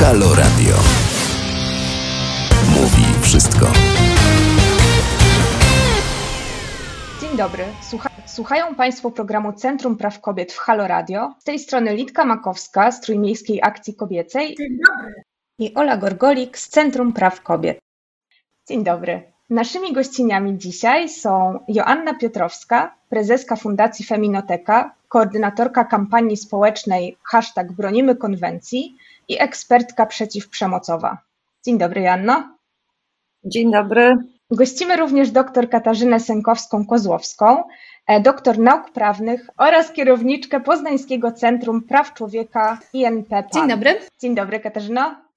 Halo Radio. Mówi wszystko. Dzień dobry. Słucha słuchają Państwo programu Centrum Praw Kobiet w Halo Radio. Z tej strony Litka Makowska z Trójmiejskiej Akcji Kobiecej. Dzień dobry. I Ola Gorgolik z Centrum Praw Kobiet. Dzień dobry. Naszymi gościniami dzisiaj są Joanna Piotrowska, prezeska Fundacji Feminoteka, koordynatorka kampanii społecznej hashtag Bronimy Konwencji i ekspertka przeciwprzemocowa. Dzień dobry, Joanno. Dzień dobry. Gościmy również dr Katarzynę Sękowską-Kozłowską, e, doktor nauk prawnych oraz kierowniczkę Poznańskiego Centrum Praw Człowieka INP. Dzień dobry. Dzień dobry, Katarzyno.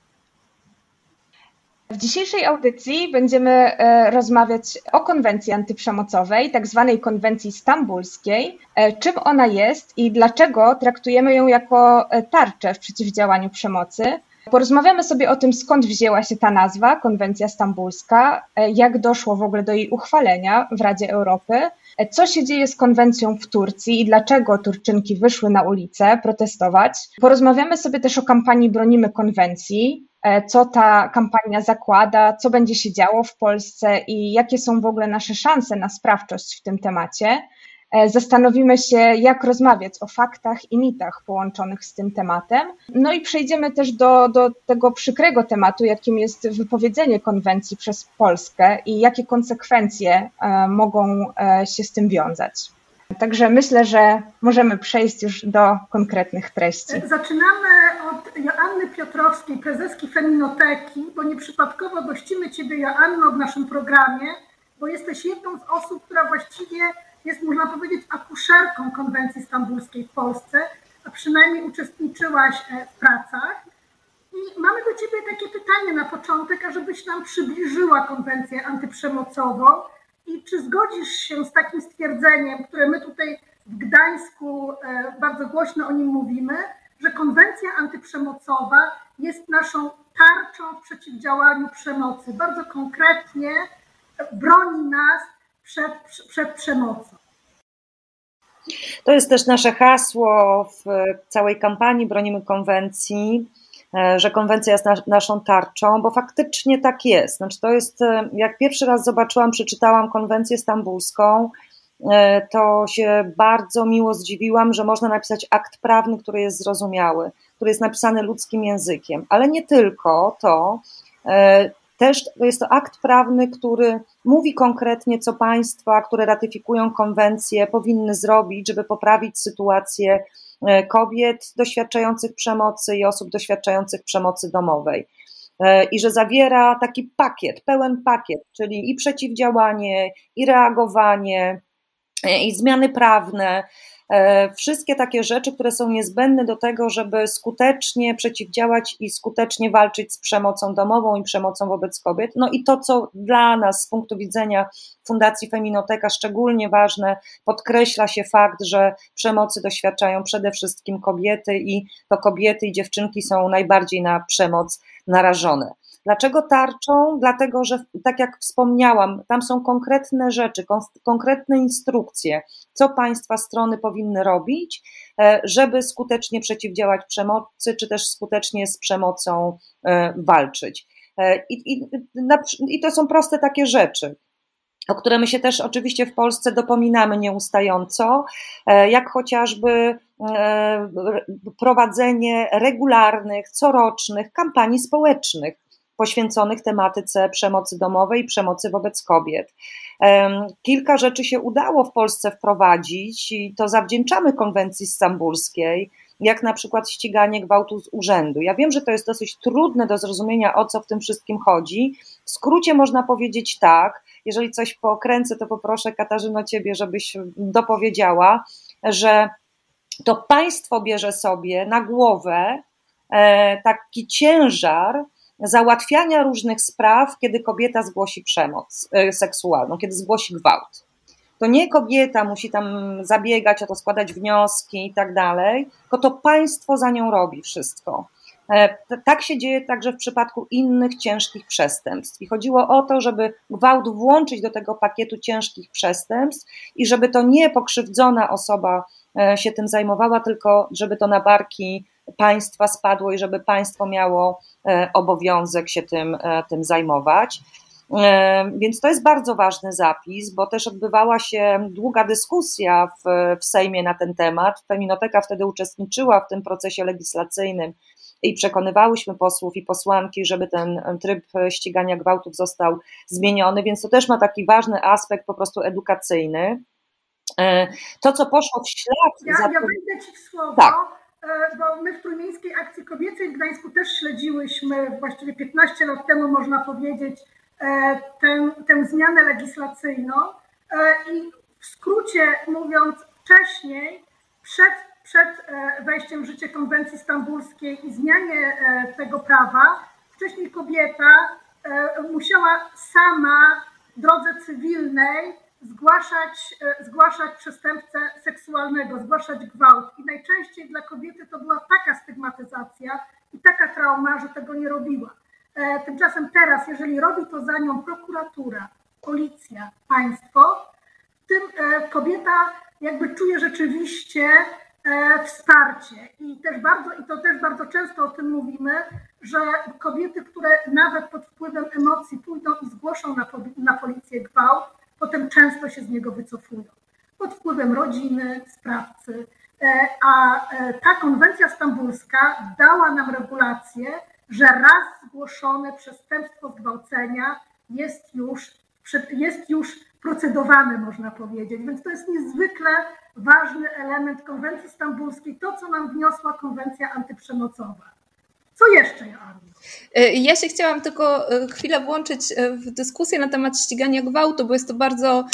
W dzisiejszej audycji będziemy e, rozmawiać o konwencji antyprzemocowej, tak zwanej konwencji stambulskiej, e, czym ona jest i dlaczego traktujemy ją jako tarczę w przeciwdziałaniu przemocy. Porozmawiamy sobie o tym, skąd wzięła się ta nazwa, konwencja stambulska, jak doszło w ogóle do jej uchwalenia w Radzie Europy, co się dzieje z konwencją w Turcji i dlaczego Turczynki wyszły na ulicę protestować. Porozmawiamy sobie też o kampanii Bronimy Konwencji, co ta kampania zakłada, co będzie się działo w Polsce i jakie są w ogóle nasze szanse na sprawczość w tym temacie. Zastanowimy się, jak rozmawiać o faktach i mitach połączonych z tym tematem. No i przejdziemy też do, do tego przykrego tematu, jakim jest wypowiedzenie konwencji przez Polskę i jakie konsekwencje mogą się z tym wiązać. Także myślę, że możemy przejść już do konkretnych treści. Zaczynamy od Joanny Piotrowskiej, prezeski Feminoteki, bo nieprzypadkowo gościmy Ciebie, Joanno, w naszym programie, bo jesteś jedną z osób, która właściwie jest, można powiedzieć, akuszerką konwencji stambulskiej w Polsce, a przynajmniej uczestniczyłaś w pracach. I mamy do Ciebie takie pytanie na początek, ażebyś nam przybliżyła konwencję antyprzemocową i czy zgodzisz się z takim stwierdzeniem, które my tutaj w Gdańsku bardzo głośno o nim mówimy, że konwencja antyprzemocowa jest naszą tarczą w przeciwdziałaniu przemocy. Bardzo konkretnie broni nas przed, przed przemocą. To jest też nasze hasło w całej kampanii Bronimy Konwencji, że konwencja jest nas, naszą tarczą, bo faktycznie tak jest. Znaczy to jest, jak pierwszy raz zobaczyłam, przeczytałam konwencję stambulską, to się bardzo miło zdziwiłam, że można napisać akt prawny, który jest zrozumiały, który jest napisany ludzkim językiem, ale nie tylko to, też jest to akt prawny, który mówi konkretnie, co państwa, które ratyfikują konwencję, powinny zrobić, żeby poprawić sytuację kobiet doświadczających przemocy i osób doświadczających przemocy domowej. I że zawiera taki pakiet, pełen pakiet, czyli i przeciwdziałanie, i reagowanie, i zmiany prawne, wszystkie takie rzeczy, które są niezbędne do tego, żeby skutecznie przeciwdziałać i skutecznie walczyć z przemocą domową i przemocą wobec kobiet. No i to, co dla nas z punktu widzenia Fundacji Feminoteka szczególnie ważne, podkreśla się fakt, że przemocy doświadczają przede wszystkim kobiety i to kobiety i dziewczynki są najbardziej na przemoc narażone. Dlaczego tarczą? Dlatego, że tak jak wspomniałam, tam są konkretne rzeczy, konkretne instrukcje, co państwa strony powinny robić, żeby skutecznie przeciwdziałać przemocy, czy też skutecznie z przemocą walczyć. I, i, i to są proste takie rzeczy o które my się też oczywiście w Polsce dopominamy nieustająco, jak chociażby prowadzenie regularnych, corocznych kampanii społecznych poświęconych tematyce przemocy domowej i przemocy wobec kobiet. Kilka rzeczy się udało w Polsce wprowadzić i to zawdzięczamy konwencji stambulskiej, jak na przykład ściganie gwałtu z urzędu. Ja wiem, że to jest dosyć trudne do zrozumienia, o co w tym wszystkim chodzi. W skrócie można powiedzieć tak, jeżeli coś pokręcę, to poproszę Katarzyno Ciebie, żebyś dopowiedziała, że to państwo bierze sobie na głowę taki ciężar załatwiania różnych spraw, kiedy kobieta zgłosi przemoc seksualną, kiedy zgłosi gwałt. To nie kobieta musi tam zabiegać o to, składać wnioski i tak dalej, tylko to państwo za nią robi wszystko. Tak się dzieje także w przypadku innych ciężkich przestępstw. I chodziło o to, żeby gwałt włączyć do tego pakietu ciężkich przestępstw i żeby to nie pokrzywdzona osoba się tym zajmowała, tylko żeby to na barki państwa spadło i żeby państwo miało obowiązek się tym, tym zajmować. Więc to jest bardzo ważny zapis, bo też odbywała się długa dyskusja w, w Sejmie na ten temat. Feminoteka wtedy uczestniczyła w tym procesie legislacyjnym i przekonywałyśmy posłów i posłanki, żeby ten tryb ścigania gwałtów został zmieniony, więc to też ma taki ważny aspekt po prostu edukacyjny. E, to, co poszło w ślad. Ja, za... ja wejdę Ci w słowo. Tak e, bo my w Trójmiejskiej Akcji Kobiecej w Gdańsku też śledziłyśmy właściwie 15 lat temu, można powiedzieć, e, tę, tę zmianę legislacyjną. I w skrócie mówiąc, wcześniej, przed przed e, wejściem w życie konwencji stambulskiej i zmianie e, tego prawa, wcześniej kobieta e, musiała sama w drodze cywilnej zgłaszać, zgłaszać przestępcę seksualnego, zgłaszać gwałt. I najczęściej dla kobiety to była taka stygmatyzacja i taka trauma, że tego nie robiła. Tymczasem teraz, jeżeli robi to za nią prokuratura, policja, państwo, tym kobieta jakby czuje rzeczywiście E, wsparcie. I też bardzo, i to też bardzo często o tym mówimy, że kobiety, które nawet pod wpływem emocji pójdą i zgłoszą na, na policję gwałt, potem często się z niego wycofują. Pod wpływem rodziny, sprawcy. E, a e, ta konwencja stambulska dała nam regulację, że raz zgłoszone przestępstwo zgwałcenia jest już, jest już procedowane, można powiedzieć. Więc to jest niezwykle ważny element konwencji stambulskiej, to co nam wniosła konwencja antyprzemocowa. Co jeszcze, Joanna? E, ja się chciałam tylko e, chwilę włączyć e, w dyskusję na temat ścigania gwałtu, bo jest to bardzo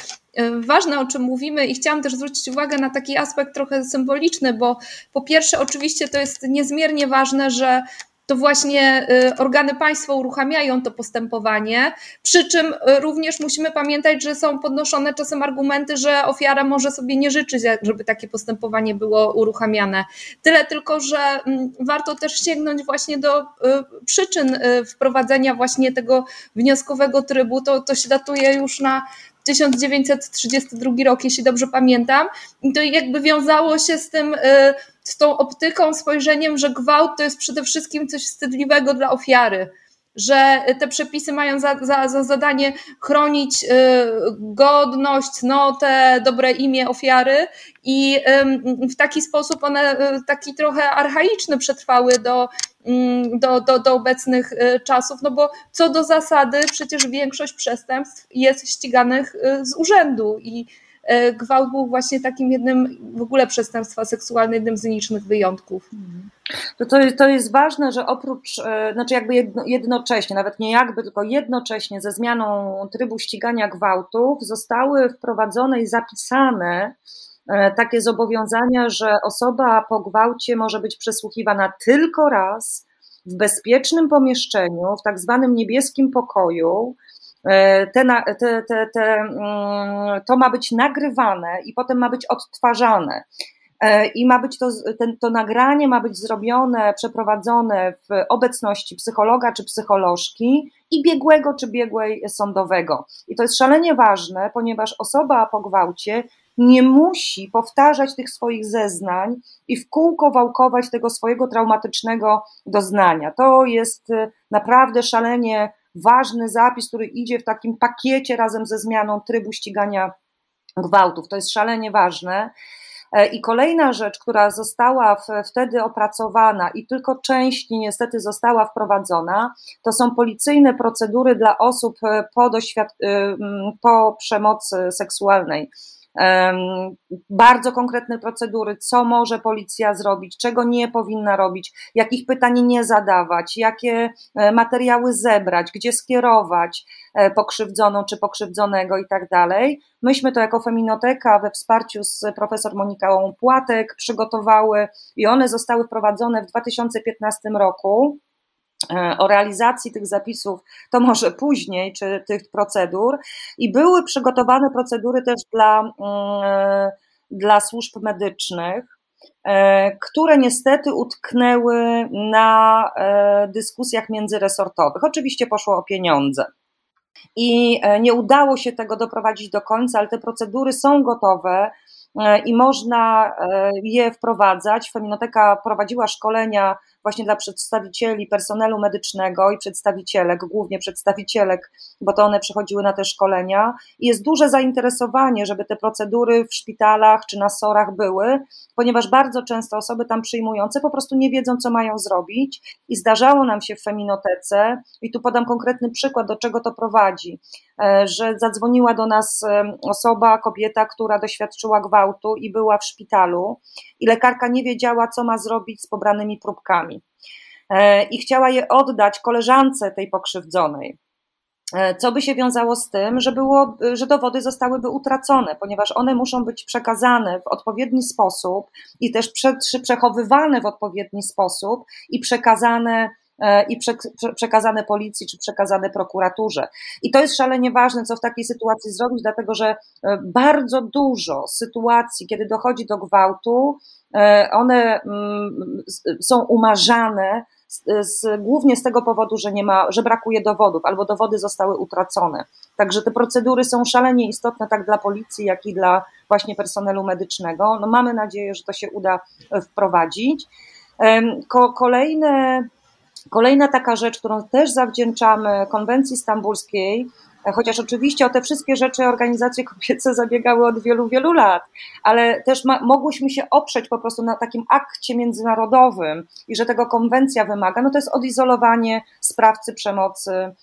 ważne, o czym mówimy i chciałam też zwrócić uwagę na taki aspekt trochę symboliczny, bo po pierwsze oczywiście to jest niezmiernie ważne, że to właśnie y, organy państwa uruchamiają to postępowanie. Przy czym y, również musimy pamiętać, że są podnoszone czasem argumenty, że ofiara może sobie nie życzyć, żeby takie postępowanie było uruchamiane. Tyle tylko, że mm, warto też sięgnąć właśnie do y, przyczyn wprowadzenia właśnie tego wnioskowego trybu. To, to się datuje już na 1932 rok, jeśli dobrze pamiętam. I to jakby wiązało się z tym z tą optyką, spojrzeniem, że gwałt to jest przede wszystkim coś wstydliwego dla ofiary, że te przepisy mają za, za, za zadanie chronić y, godność, cnotę, dobre imię ofiary i w taki sposób one y, taki trochę archaiczny przetrwały do, mm, do, do, do obecnych y, czasów, no bo co do zasady przecież większość przestępstw jest ściganych z urzędu i gwałt był właśnie takim jednym w ogóle przestępstwa seksualne, jednym z nielicznych wyjątków. To, to, to jest ważne, że oprócz, e, znaczy jakby jedno, jednocześnie, nawet nie jakby, tylko jednocześnie ze zmianą trybu ścigania gwałtów zostały wprowadzone i zapisane e, takie zobowiązania, że osoba po gwałcie może być przesłuchiwana tylko raz w bezpiecznym pomieszczeniu, w tak zwanym niebieskim pokoju, E, te, te, te, te, mm, to ma być nagrywane i potem ma być odtwarzane. E, I ma być to, ten, to nagranie ma być zrobione, przeprowadzone w obecności psychologa czy psycholożki i biegłego czy biegłej sądowego. I to jest szalenie ważne, ponieważ osoba po gwałcie nie musi powtarzać tych swoich zeznań i w kółko wałkować tego swojego traumatycznego doznania. To jest e, naprawdę szalenie ważny zapis, który idzie w takim pakiecie razem ze zmianą trybu ścigania gwałtów. To jest szalenie ważne. E, I kolejna rzecz, która została wtedy opracowana i tylko część niestety została wprowadzona, to są policyjne procedury dla osób e, po, doświad- e, po przemocy seksualnej bardzo konkretne procedury, co może policja zrobić, czego nie powinna robić, jakich pytań nie zadawać, jakie e, materiały zebrać, gdzie skierować e, pokrzywdzoną czy pokrzywdzonego i tak dalej. Myśmy to jako Feminoteka we wsparciu z profesor Moniką Płatek przygotowały i one zostały wprowadzone w 2015 roku. E, o realizacji tych zapisów, to może później, czy tych procedur. I były przygotowane procedury też dla, mm, dla służb medycznych, e, które niestety utknęły na e, dyskusjach międzyresortowych. Oczywiście poszło o pieniądze. I nie udało się tego doprowadzić do końca, ale te procedury są gotowe i można je wprowadzać. Feminoteka prowadziła szkolenia właśnie dla przedstawicieli personelu medycznego i przedstawicielek, głównie przedstawicielek, bo to one przychodziły na te szkolenia. Jest duże zainteresowanie, żeby te procedury w szpitalach czy na sorach były, ponieważ bardzo często osoby tam przyjmujące po prostu nie wiedzą, co mają zrobić. I zdarzało nam się w feminotece, i tu podam konkretny przykład, do czego to prowadzi, e, że zadzwoniła do nas e, osoba, kobieta, która doświadczyła gwałtu i była w szpitalu, i lekarka nie wiedziała, co ma zrobić z pobranymi próbkami. E, I chciała je oddać koleżance tej pokrzywdzonej. E, co by się wiązało z tym, że, było, że dowody zostałyby utracone, ponieważ one muszą być przekazane w odpowiedni sposób i też prze, przechowywane w odpowiedni sposób i przekazane i prze, przekazane policji czy przekazane prokuraturze. I to jest szalenie ważne, co w takiej sytuacji zrobić, dlatego że e, bardzo dużo sytuacji, kiedy dochodzi do gwałtu, one mm, są umarzane z, głównie z tego powodu, że nie ma, że brakuje dowodów albo dowody zostały utracone. Także te procedury są szalenie istotne tak dla policji, jak i dla właśnie personelu medycznego. No mamy nadzieję, że to się uda wprowadzić. Ko, kolejne, kolejna taka rzecz, którą też zawdzięczamy konwencji stambulskiej, Chociaż oczywiście o te wszystkie rzeczy organizacje kobiece zabiegały od wielu, wielu lat, ale też ma, mogłyśmy się oprzeć po prostu na takim akcie międzynarodowym i że tego konwencja wymaga, no to jest odizolowanie sprawcy przemocy e,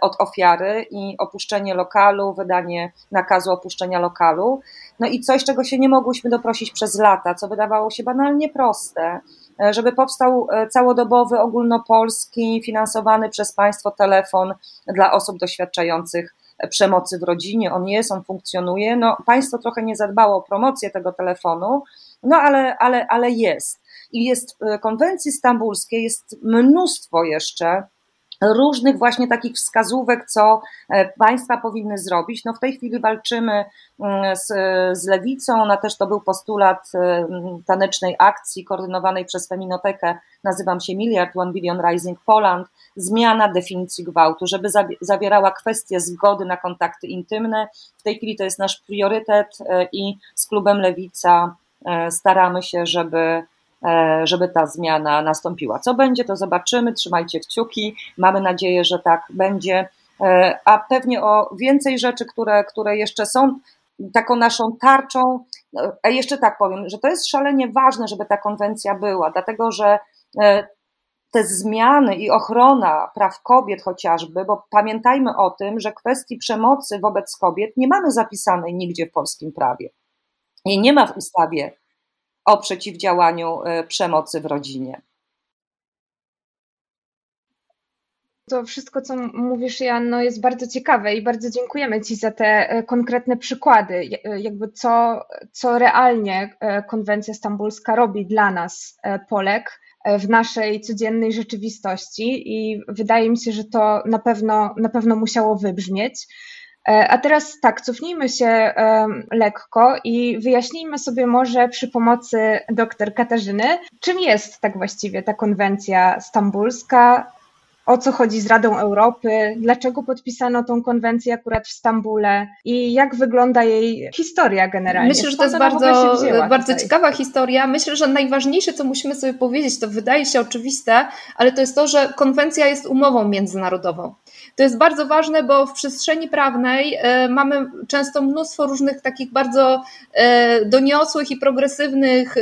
od ofiary i opuszczenie lokalu, wydanie nakazu opuszczenia lokalu. No i coś, czego się nie mogłyśmy doprosić przez lata, co wydawało się banalnie proste E, żeby powstał e, całodobowy, ogólnopolski, finansowany przez państwo telefon dla osób doświadczających przemocy w rodzinie. On jest, on funkcjonuje. No, państwo trochę nie zadbało o promocję tego telefonu, no ale, ale, ale jest. I jest w konwencji stambulskiej jest mnóstwo jeszcze różnych właśnie takich wskazówek, co e, państwa powinny zrobić. No w tej chwili walczymy mm, z, z lewicą, ona też to był postulat e, tanecznej akcji koordynowanej przez Feminotekę, nazywam się Miliard One Billion Rising Poland, zmiana definicji gwałtu, żeby zawierała kwestie zgody na kontakty intymne. W tej chwili to jest nasz priorytet e, i z klubem Lewica staramy się, żeby żeby ta zmiana nastąpiła. Co będzie, to zobaczymy, trzymajcie kciuki, mamy nadzieję, że tak będzie, e, a pewnie o więcej rzeczy, które, które jeszcze są taką naszą tarczą, e, a jeszcze tak powiem, że to jest szalenie ważne, żeby ta konwencja była, dlatego że te zmiany i ochrona praw kobiet chociażby, bo pamiętajmy o tym, że kwestii przemocy wobec kobiet nie mamy zapisanej nigdzie w polskim prawie. I nie ma w ustawie o przeciwdziałaniu e, przemocy w rodzinie. To wszystko, co mówisz, Janno, jest bardzo ciekawe i bardzo dziękujemy Ci za te e, konkretne przykłady, e, jakby co, co realnie konwencja stambulska robi dla nas, Polek, w naszej codziennej rzeczywistości i wydaje mi się, że to na pewno, na pewno musiało wybrzmieć. E, a teraz tak, cofnijmy się lekko i wyjaśnijmy sobie może przy pomocy dr Katarzyny, czym jest tak właściwie ta konwencja stambulska, o co chodzi z Radą Europy, dlaczego podpisano tą konwencję akurat w Stambule i jak wygląda jej historia generalnie. Myślę, że to jest bardzo, bardzo ciekawa historia. Myślę, że najważniejsze, co musimy sobie powiedzieć, to wydaje się oczywiste, ale to jest to, że konwencja jest umową międzynarodową. To jest bardzo ważne, bo w przestrzeni prawnej e, mamy często mnóstwo różnych takich bardzo e, doniosłych i progresywnych e,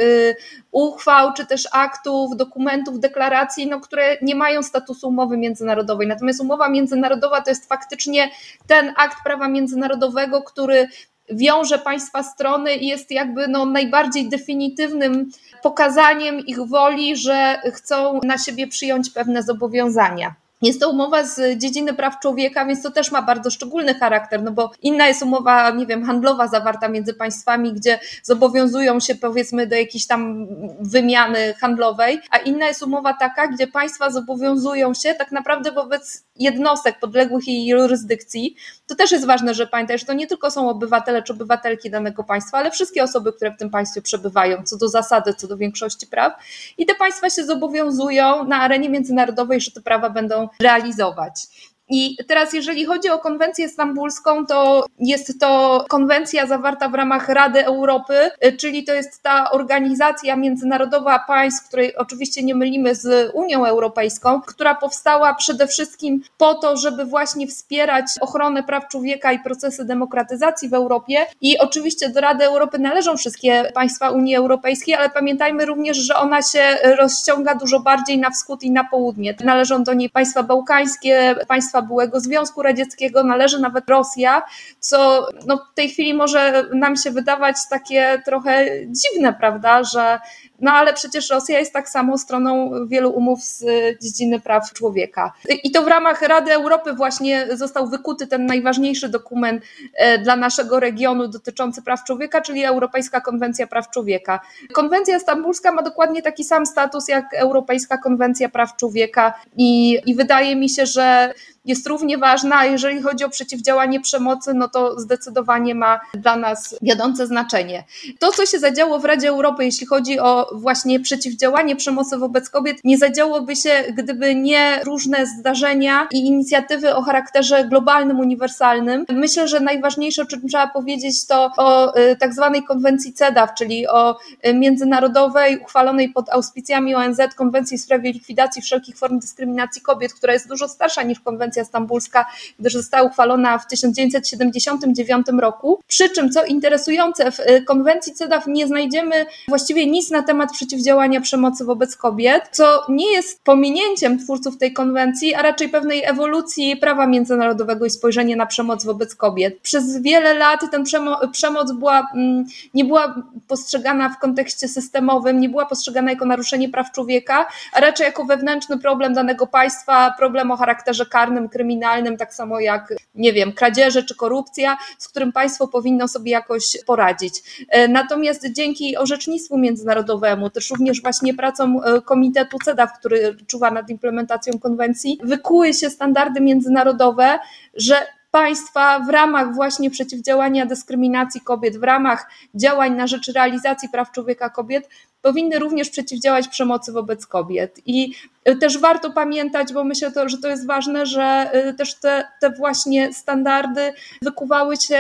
uchwał, czy też aktów, dokumentów, deklaracji, no, które nie mają statusu umowy międzynarodowej. Natomiast umowa międzynarodowa to jest faktycznie ten akt prawa międzynarodowego, który wiąże państwa strony i jest jakby no najbardziej definitywnym pokazaniem ich woli, że chcą na siebie przyjąć pewne zobowiązania. Jest to umowa z dziedziny praw człowieka, więc to też ma bardzo szczególny charakter, no bo inna jest umowa, nie wiem, handlowa zawarta między państwami, gdzie zobowiązują się powiedzmy do jakiejś tam wymiany handlowej, a inna jest umowa taka, gdzie państwa zobowiązują się tak naprawdę wobec jednostek podległych jej jurysdykcji. To też jest ważne, że pamiętaj, że to nie tylko są obywatele czy obywatelki danego państwa, ale wszystkie osoby, które w tym państwie przebywają, co do zasady, co do większości praw. I te państwa się zobowiązują na arenie międzynarodowej, że te prawa będą realizować. I teraz, jeżeli chodzi o konwencję stambulską, to jest to konwencja zawarta w ramach Rady Europy, czyli to jest ta organizacja międzynarodowa państw, której oczywiście nie mylimy z Unią Europejską, która powstała przede wszystkim po to, żeby właśnie wspierać ochronę praw człowieka i procesy demokratyzacji w Europie. I oczywiście do Rady Europy należą wszystkie państwa Unii Europejskiej, ale pamiętajmy również, że ona się rozciąga dużo bardziej na wschód i na południe. Należą do niej państwa bałkańskie, państwa byłego Związku Radzieckiego, należy nawet Rosja, co no, w tej chwili może nam się wydawać takie trochę dziwne, prawda, że no ale przecież Rosja jest tak samo stroną wielu umów z dziedziny praw człowieka. I to w ramach Rady Europy właśnie został wykuty ten najważniejszy dokument e, dla naszego regionu dotyczący praw człowieka, czyli Europejska Konwencja Praw Człowieka. Konwencja stambulska ma dokładnie taki sam status jak Europejska Konwencja Praw Człowieka i, i wydaje mi się, że jest równie ważna, jeżeli chodzi o przeciwdziałanie przemocy, no to zdecydowanie ma dla nas wiodące znaczenie. To, co się zadziało w Radzie Europy, jeśli chodzi o właśnie przeciwdziałanie przemocy wobec kobiet, nie zadziałoby się, gdyby nie różne zdarzenia i inicjatywy o charakterze globalnym, uniwersalnym. Myślę, że najważniejsze, o czym trzeba powiedzieć, to o y, tak zwanej konwencji CEDAW, czyli o y, międzynarodowej, uchwalonej pod auspicjami ONZ konwencji w sprawie likwidacji wszelkich form dyskryminacji kobiet, która jest dużo starsza niż konwencja stambulska, gdyż została uchwalona w 1979 roku. Przy czym, co interesujące, w y, konwencji CEDAW nie znajdziemy właściwie nic na temat przeciwdziałania przemocy wobec kobiet, co nie jest pominięciem twórców tej konwencji, a raczej pewnej ewolucji prawa międzynarodowego i spojrzenia na przemoc wobec kobiet. Przez wiele lat ten przemo przemoc była, mm, nie była postrzegana w kontekście systemowym, nie była postrzegana jako naruszenie praw człowieka, a raczej jako wewnętrzny problem danego państwa, problem o charakterze karnym, kryminalnym, tak samo jak, nie wiem, kradzieże czy korupcja, z którym państwo powinno sobie jakoś poradzić. E, natomiast dzięki orzecznictwu międzynarodowemu, też również właśnie pracą e, Komitetu CEDAW, który czuwa nad implementacją konwencji, wykuły się standardy międzynarodowe, że państwa w ramach właśnie przeciwdziałania dyskryminacji kobiet, w ramach działań na rzecz realizacji praw człowieka kobiet powinny również przeciwdziałać przemocy wobec kobiet. I y, też warto pamiętać, bo myślę, to, że to jest ważne, że y, też te, te właśnie standardy wykuwały się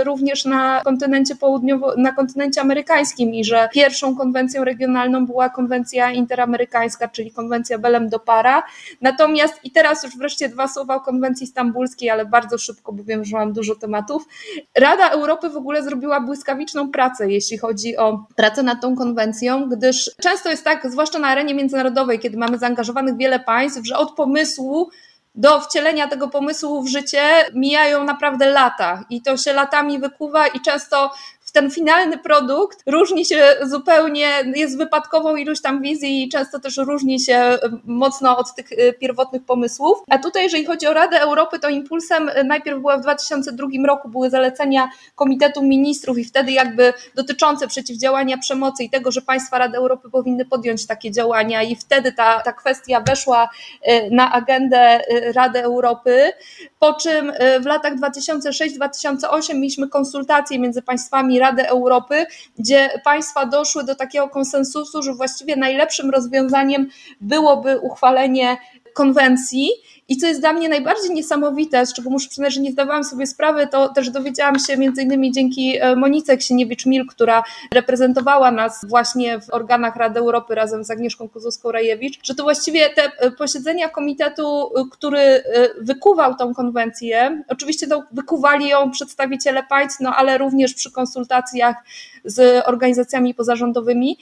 y, również na kontynencie południowo, na kontynencie amerykańskim i że pierwszą konwencją regionalną była konwencja interamerykańska, czyli konwencja Belem do Para. Natomiast i teraz już wreszcie dwa słowa o konwencji stambulskiej, ale bardzo szybko, bo wiem, że mam dużo tematów. Rada Europy w ogóle zrobiła błyskawiczną pracę, jeśli chodzi o pracę nad tą konwencją gdyż często jest tak, zwłaszcza na arenie międzynarodowej, kiedy mamy zaangażowanych wiele państw, że od pomysłu do wcielenia tego pomysłu w życie mijają naprawdę lata. I to się latami wykuwa i często ten finalny produkt różni się zupełnie, jest wypadkową iluś tam wizji i często też różni się mocno od tych y, pierwotnych pomysłów. A tutaj, jeżeli chodzi o Radę Europy, to impulsem y, najpierw była w 2002 roku były zalecenia Komitetu Ministrów i wtedy jakby dotyczące przeciwdziałania przemocy i tego, że państwa Rady Europy powinny podjąć takie działania i wtedy ta, ta kwestia weszła y, na agendę Rady Europy, po czym w latach 2006-2008 mieliśmy konsultacje między państwami Rady Europy, gdzie państwa doszły do takiego konsensusu, że właściwie najlepszym rozwiązaniem byłoby uchwalenie konwencji i co jest dla mnie najbardziej niesamowite, z czego muszę przyznać, że nie zdawałam sobie sprawy, to też dowiedziałam się między innymi dzięki e, Monice Ksieniewicz-Mil, która reprezentowała nas właśnie w organach Rady Europy razem z Agnieszką Kozłowską-Rajewicz, że to właściwie te e, posiedzenia komitetu, e, który wykuwał tą konwencję, oczywiście to wykuwali ją przedstawiciele państw, no ale również przy konsultacjach z organizacjami pozarządowymi,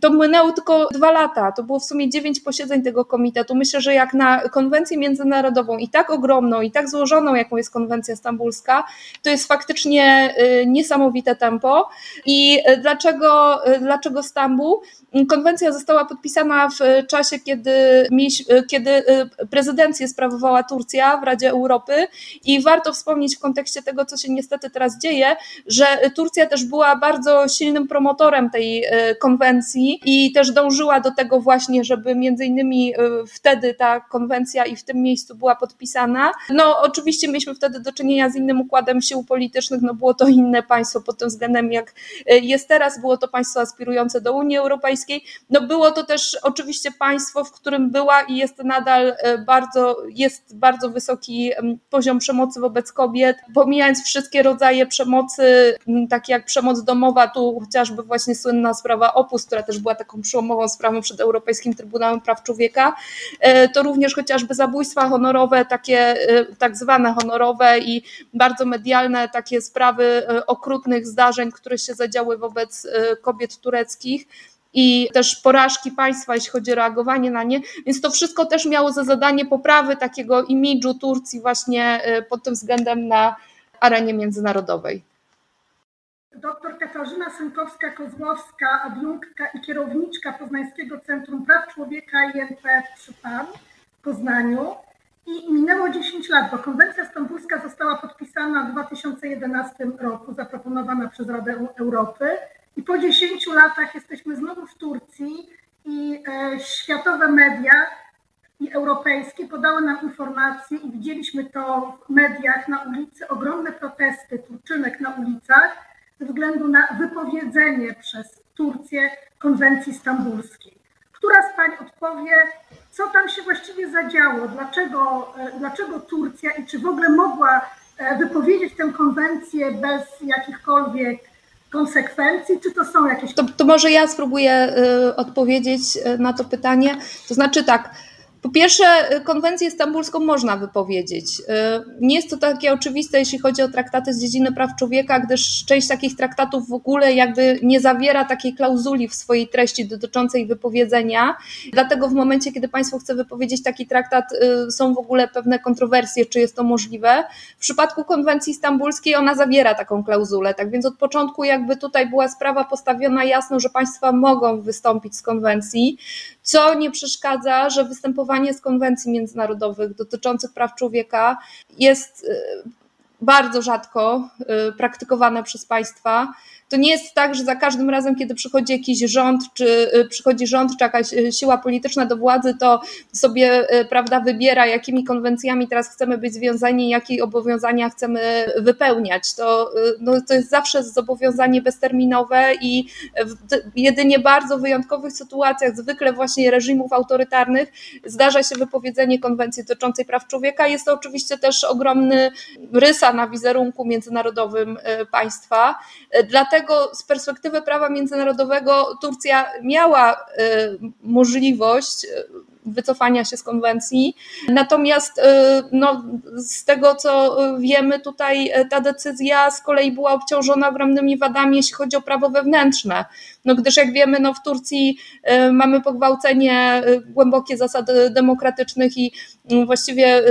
to minęło tylko dwa lata, to było w sumie dziewięć posiedzeń tego komitetu. Myślę, że jak na konwencję międzynarodową międzynarodową i tak ogromną, i tak złożoną, jaką jest konwencja stambulska, to jest faktycznie y, niesamowite tempo. I y, dlaczego, y, dlaczego Stambuł? Konwencja została podpisana w czasie, kiedy, kiedy prezydencję sprawowała Turcja w Radzie Europy i warto wspomnieć w kontekście tego, co się niestety teraz dzieje, że Turcja też była bardzo silnym promotorem tej konwencji i też dążyła do tego właśnie, żeby między innymi wtedy ta konwencja i w tym miejscu była podpisana. No oczywiście mieliśmy wtedy do czynienia z innym układem sił politycznych, no było to inne państwo pod tym względem jak jest teraz, było to państwo aspirujące do Unii Europejskiej, no było to też oczywiście państwo, w którym była i jest nadal bardzo, jest bardzo wysoki poziom przemocy wobec kobiet, pomijając wszystkie rodzaje przemocy, takie jak przemoc domowa, tu chociażby właśnie słynna sprawa Opus, która też była taką przełomową sprawą przed Europejskim Trybunałem Praw Człowieka, e, to również chociażby zabójstwa honorowe, takie e, tak zwane honorowe i bardzo medialne takie sprawy e, okrutnych zdarzeń, które się zadziały wobec kobiet tureckich i też porażki państwa, jeśli chodzi o reagowanie na nie, więc to wszystko też miało za zadanie poprawy takiego imidżu Turcji właśnie pod tym względem na arenie międzynarodowej. Dr Katarzyna Sękowska-Kozłowska, adiunktka i kierowniczka Poznańskiego Centrum Praw Człowieka INPF przy PAN Poznaniu. I minęło 10 lat, bo konwencja stambulska została podpisana w 2011 roku, zaproponowana przez Radę Europy. I po 10 latach jesteśmy znowu w Turcji i e, światowe media i europejskie podały nam informacje i widzieliśmy to w mediach na ulicy, ogromne protesty Turczynek na ulicach ze względu na wypowiedzenie przez Turcję konwencji stambulskiej. Która z Pań odpowie, co tam się właściwie zadziało, dlaczego, e, dlaczego Turcja i czy w ogóle mogła e, wypowiedzieć tę konwencję bez jakichkolwiek konsekwencji, czy to są jakieś. To, to może ja spróbuję y, odpowiedzieć na to pytanie. To znaczy tak po pierwsze, y, konwencję stambulską można wypowiedzieć. Y, nie jest to takie oczywiste, jeśli chodzi o traktaty z dziedziny praw człowieka, gdyż część takich traktatów w ogóle jakby nie zawiera takiej klauzuli w swojej treści dotyczącej wypowiedzenia. Dlatego w momencie, kiedy państwo chce wypowiedzieć taki traktat, y, są w ogóle pewne kontrowersje, czy jest to możliwe. W przypadku konwencji stambulskiej ona zawiera taką klauzulę, tak więc od początku jakby tutaj była sprawa postawiona jasno, że państwa mogą wystąpić z konwencji co nie przeszkadza, że występowanie z konwencji międzynarodowych dotyczących praw człowieka jest y, bardzo rzadko y, praktykowane przez państwa to nie jest tak, że za każdym razem, kiedy przychodzi jakiś rząd, czy y, przychodzi rząd, czy jakaś y, siła polityczna do władzy, to sobie prawda, wybiera, jakimi konwencjami teraz chcemy być związani, jakie obowiązania chcemy wypełniać. To, no, to jest zawsze zobowiązanie bezterminowe i w jedynie bardzo wyjątkowych sytuacjach, zwykle właśnie reżimów autorytarnych, zdarza się wypowiedzenie konwencji dotyczącej praw człowieka. Jest to oczywiście też ogromny na wizerunku międzynarodowym państwa. Dlatego dlatego z perspektywy prawa międzynarodowego Turcja miała y, możliwość wycofania się z konwencji. Natomiast y, no, z tego, co wiemy, tutaj ta decyzja z kolei była obciążona ogromnymi wadami, jeśli chodzi o prawo wewnętrzne. No, gdyż jak wiemy, no, w Turcji mamy pogwałcenie głębokie zasad demokratycznych i właściwie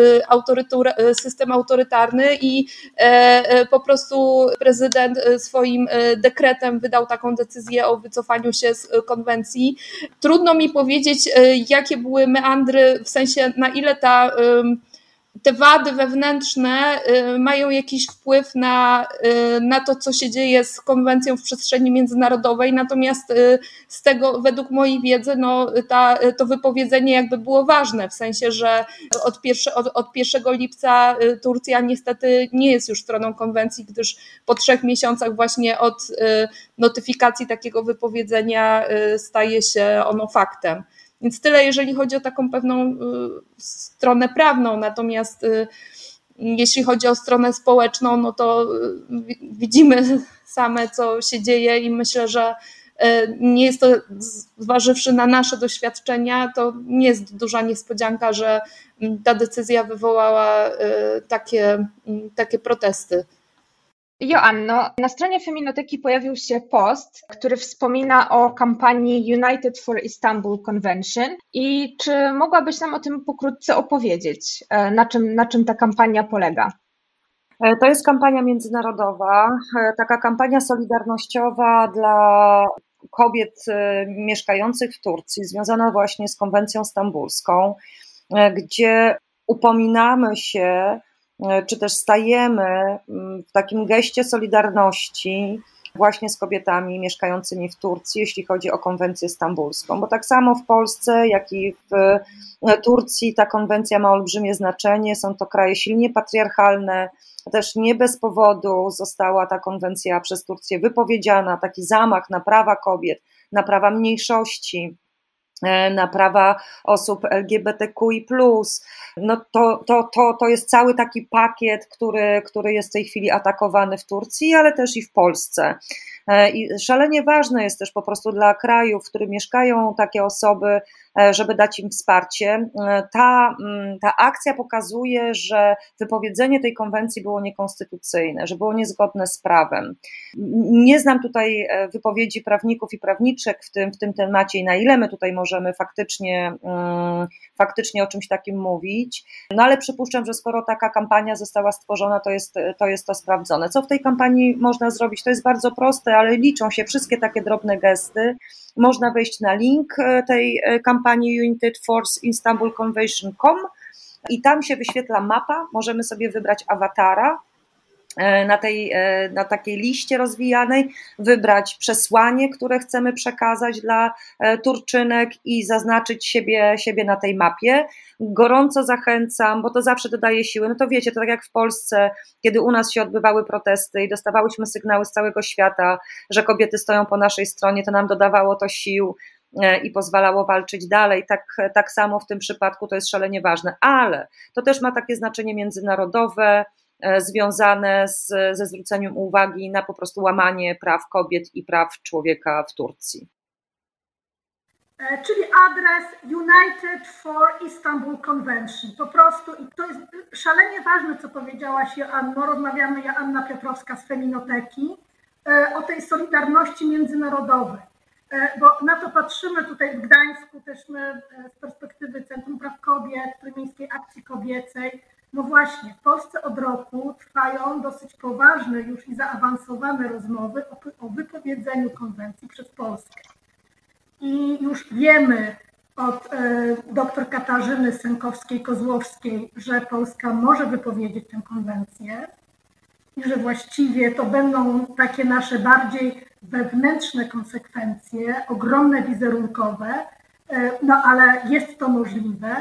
system autorytarny i e, e, po prostu prezydent swoim dekretem wydał taką decyzję o wycofaniu się z konwencji. Trudno mi powiedzieć, jakie były meandry, w sensie na ile ta te wady wewnętrzne y, mają jakiś wpływ na, y, na to, co się dzieje z konwencją w przestrzeni międzynarodowej. Natomiast y, z tego, według mojej wiedzy, no, ta, to wypowiedzenie jakby było ważne, w sensie, że od, pierwsze, od, od 1 lipca Turcja niestety nie jest już stroną konwencji, gdyż po trzech miesiącach właśnie od notyfikacji takiego wypowiedzenia staje się ono faktem. Więc tyle, jeżeli chodzi o taką pewną y, stronę prawną, natomiast y, jeśli chodzi o stronę społeczną, no to y, widzimy same, co się dzieje i myślę, że nie jest to, zważywszy na nasze doświadczenia, to nie jest duża niespodzianka, że mm, ta decyzja wywołała takie, mm, takie protesty. Joanno, na stronie Feminoteki pojawił się post, który wspomina o kampanii United for Istanbul Convention. I czy mogłabyś nam o tym pokrótce opowiedzieć? E, na czym, na czym ta kampania polega? E, to jest kampania międzynarodowa, e, taka kampania solidarnościowa dla kobiet mieszkających w Turcji, związana właśnie z konwencją stambulską, gdzie upominamy się czy też stajemy mm, w takim geście solidarności właśnie z kobietami mieszkającymi w Turcji, jeśli chodzi o konwencję stambulską, bo tak samo w Polsce, jak i w Turcji ta konwencja ma olbrzymie znaczenie. Są to kraje silnie patriarchalne, też nie bez powodu została ta konwencja przez Turcję wypowiedziana, taki zamach na prawa kobiet, na prawa mniejszości. e, na prawa osób LGBTQI. No to, to, to, to jest cały taki pakiet, który, który jest w tej chwili atakowany w Turcji, ale też i w Polsce. E, I szalenie ważne jest też po prostu dla krajów, w których mieszkają takie osoby, e, żeby dać im wsparcie. E, ta, mm, ta akcja pokazuje, że wypowiedzenie tej konwencji było niekonstytucyjne, że było niezgodne z prawem. Nie znam tutaj wypowiedzi prawników i prawniczek w tym, w tym temacie i na ile my tutaj możemy faktycznie, mm, faktycznie o czymś takim mówić, no ale przypuszczam, że skoro taka kampania została stworzona, to jest to, jest to sprawdzone. Co w tej kampanii można zrobić? To jest bardzo proste ale liczą się wszystkie takie drobne gesty. Można wejść na link e, tej e, kampanii United Force Istanbul Convention.com i tam się wyświetla mapa. Możemy sobie wybrać awatara, na, tej, e, na takiej liście rozwijanej, wybrać przesłanie, które chcemy przekazać dla e, Turczynek i zaznaczyć siebie, siebie na tej mapie. Gorąco zachęcam, bo to zawsze dodaje siły. No to wiecie, to tak jak w Polsce, kiedy u nas się odbywały protesty i dostawałyśmy sygnały z całego świata, że kobiety stoją po naszej stronie, to nam dodawało to sił i pozwalało walczyć dalej. Tak, tak samo w tym przypadku to jest szalenie ważne, ale to też ma takie znaczenie międzynarodowe E, związane z, ze zwróceniem uwagi na po prostu łamanie praw kobiet i praw człowieka w Turcji. E, czyli adres United for Istanbul Convention. Po prostu, i to jest szalenie ważne, co powiedziałaś Joanno, rozmawiamy Joanna Piotrowska z Feminoteki, e, o tej solidarności międzynarodowej. Bo na to patrzymy tutaj w Gdańsku, też my z perspektywy Centrum Praw Kobiet, Trójmiejskiej Akcji Kobiecej, no właśnie, w Polsce od roku trwają dosyć poważne już i zaawansowane rozmowy o, o wypowiedzeniu konwencji przez Polskę. I już wiemy od e, dr Katarzyny Sękowskiej-Kozłowskiej, że Polska może wypowiedzieć tę konwencję i że właściwie to będą takie nasze bardziej wewnętrzne konsekwencje, ogromne wizerunkowe, e, no ale jest to możliwe.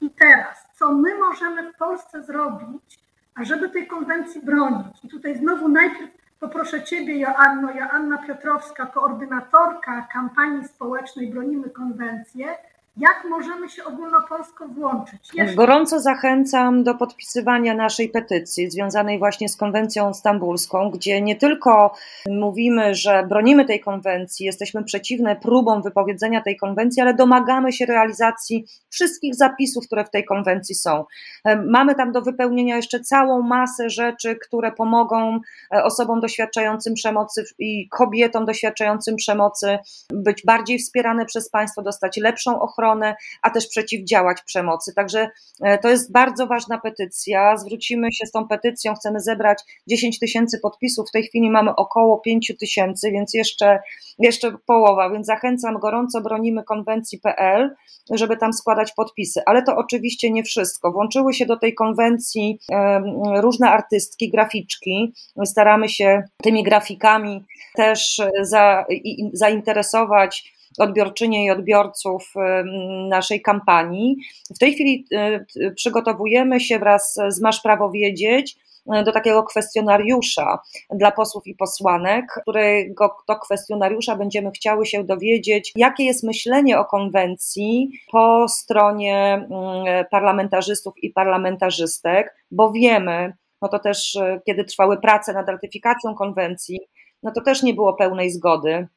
I teraz co my możemy w Polsce zrobić, ażeby tej konwencji bronić. I tutaj znowu najpierw poproszę Ciebie, Joanno, Joanna Piotrowska, koordynatorka kampanii społecznej Bronimy Konwencję, jak możemy się ogólnopolsko włączyć? Jeszcze... Gorąco zachęcam do podpisywania naszej petycji związanej właśnie z konwencją stambulską, gdzie nie tylko mówimy, że bronimy tej konwencji, jesteśmy przeciwne próbom wypowiedzenia tej konwencji, ale domagamy się realizacji wszystkich zapisów, które w tej konwencji są. Mamy tam do wypełnienia jeszcze całą masę rzeczy, które pomogą e, osobom doświadczającym przemocy i kobietom doświadczającym przemocy być bardziej wspierane przez państwo, dostać lepszą ochronę ochronę, a też przeciwdziałać przemocy. Także e, to jest bardzo ważna petycja. Zwrócimy się z tą petycją, chcemy zebrać 10 tysięcy podpisów. W tej chwili mamy około 5 tysięcy, więc jeszcze, jeszcze połowa. Więc zachęcam gorąco, bronimy konwencji.pl, żeby tam składać podpisy. Ale to oczywiście nie wszystko. Włączyły się do tej konwencji różne artystki, graficzki. Staramy się tymi grafikami też za, zainteresować odbiorczynie i odbiorców naszej kampanii. W tej chwili y, przygotowujemy się wraz z Masz Prawo Wiedzieć y, do takiego kwestionariusza dla posłów i posłanek, którego to kwestionariusza będziemy chciały się dowiedzieć, jakie jest myślenie o konwencji po stronie parlamentarzystów i parlamentarzystek, bo wiemy, no to też y, kiedy trwały prace nad ratyfikacją konwencji, no to też nie było pełnej zgody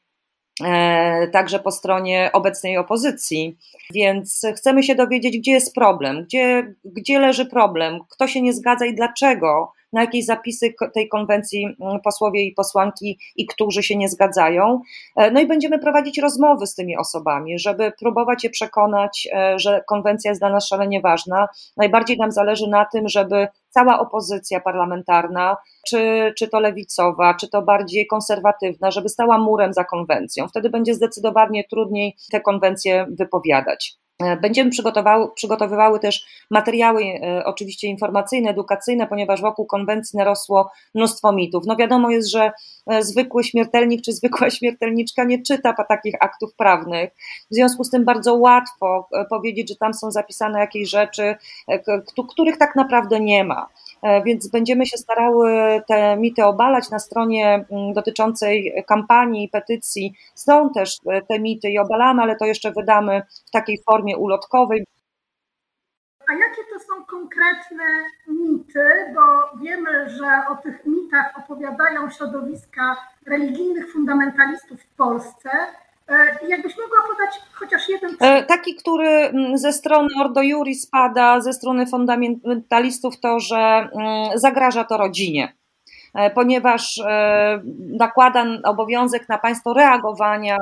także po stronie obecnej opozycji. Więc chcemy się dowiedzieć, gdzie jest problem, gdzie, gdzie leży problem, kto się nie zgadza i dlaczego, na jakie zapisy tej konwencji mm, posłowie i posłanki i którzy się nie zgadzają. E, no i będziemy prowadzić rozmowy z tymi osobami, żeby próbować je przekonać, e, że konwencja jest dla nas szalenie ważna. Najbardziej nam zależy na tym, żeby cała opozycja parlamentarna, czy, czy to lewicowa, czy to bardziej konserwatywna, żeby stała murem za konwencją. Wtedy będzie zdecydowanie trudniej te konwencje wypowiadać. E, będziemy przygotowywały też materiały e, oczywiście informacyjne, edukacyjne, ponieważ wokół konwencji narosło mnóstwo mitów. No wiadomo jest, że e, zwykły śmiertelnik czy zwykła śmiertelniczka nie czyta takich aktów prawnych. W związku z tym bardzo łatwo powiedzieć, że tam są zapisane jakieś rzeczy, których tak naprawdę nie ma. Więc będziemy się starały te mity obalać na stronie mm, dotyczącej kampanii, petycji. Są też te mity i obalamy, ale to jeszcze wydamy w takiej formie ulotkowej. A jakie to są konkretne mity? Bo wiemy, że o tych mitach opowiadają środowiska religijnych fundamentalistów w Polsce. E, jakbyś mogła podać chociaż jeden przykład? Taki, który mm, ze strony Ordo Juris spada, ze strony fundamentalistów, to, że mm, zagraża to rodzinie e, ponieważ e, nakłada obowiązek na państwo reagowania